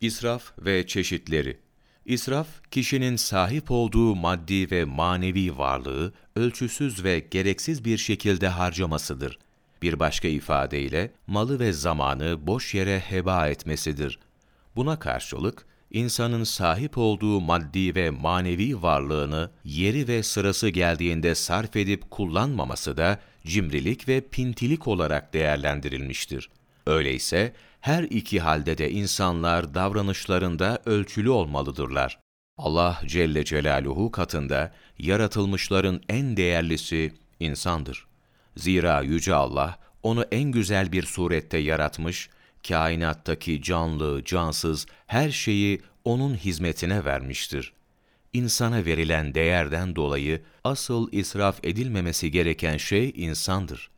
İsraf ve çeşitleri İsraf, kişinin sahip olduğu maddi ve manevi varlığı ölçüsüz ve gereksiz bir şekilde harcamasıdır. Bir başka ifadeyle, malı ve zamanı boş yere heba etmesidir. Buna karşılık, insanın sahip olduğu maddi ve manevi varlığını yeri ve sırası geldiğinde sarf edip kullanmaması da cimrilik ve pintilik olarak değerlendirilmiştir. Öyleyse her iki halde de insanlar davranışlarında ölçülü olmalıdırlar. Allah Celle Celaluhu katında yaratılmışların en değerlisi insandır. Zira Yüce Allah onu en güzel bir surette yaratmış, kainattaki canlı, cansız her şeyi onun hizmetine vermiştir. İnsana verilen değerden dolayı asıl israf edilmemesi gereken şey insandır.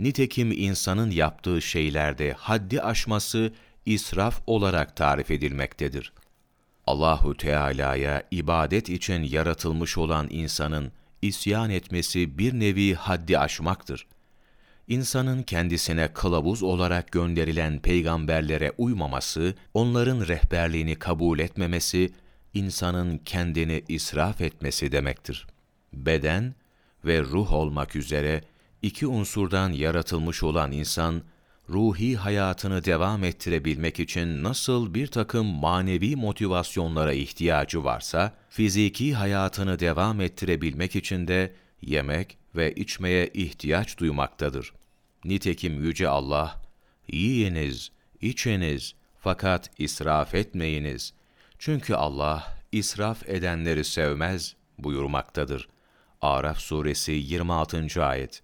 Nitekim insanın yaptığı şeylerde haddi aşması israf olarak tarif edilmektedir. Allahu Teala'ya ibadet için yaratılmış olan insanın isyan etmesi bir nevi haddi aşmaktır. İnsanın kendisine kılavuz olarak gönderilen peygamberlere uymaması, onların rehberliğini kabul etmemesi, insanın kendini israf etmesi demektir. Beden ve ruh olmak üzere iki unsurdan yaratılmış olan insan, ruhi hayatını devam ettirebilmek için nasıl bir takım manevi motivasyonlara ihtiyacı varsa, fiziki hayatını devam ettirebilmek için de yemek ve içmeye ihtiyaç duymaktadır. Nitekim Yüce Allah, yiyiniz, içiniz fakat israf etmeyiniz. Çünkü Allah israf edenleri sevmez buyurmaktadır. Araf suresi 26. ayet.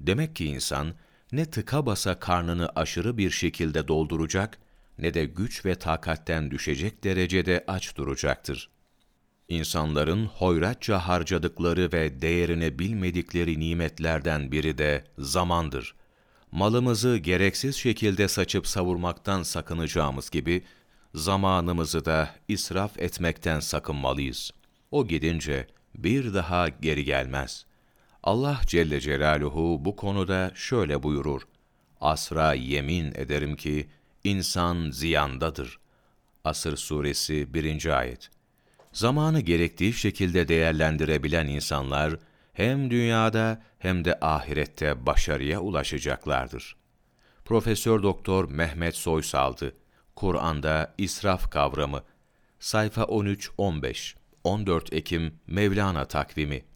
Demek ki insan ne tıka basa karnını aşırı bir şekilde dolduracak ne de güç ve takatten düşecek derecede aç duracaktır. İnsanların hoyratça harcadıkları ve değerini bilmedikleri nimetlerden biri de zamandır. Malımızı gereksiz şekilde saçıp savurmaktan sakınacağımız gibi, zamanımızı da israf etmekten sakınmalıyız. O gidince bir daha geri gelmez. Allah Celle Celaluhu bu konuda şöyle buyurur. Asra yemin ederim ki insan ziyandadır. Asır suresi 1. ayet. Zamanı gerektiği şekilde değerlendirebilen insanlar hem dünyada hem de ahirette başarıya ulaşacaklardır. Profesör Doktor Mehmet Soysaldı, Kur'an'da israf kavramı, sayfa 13-15, 14 Ekim Mevlana takvimi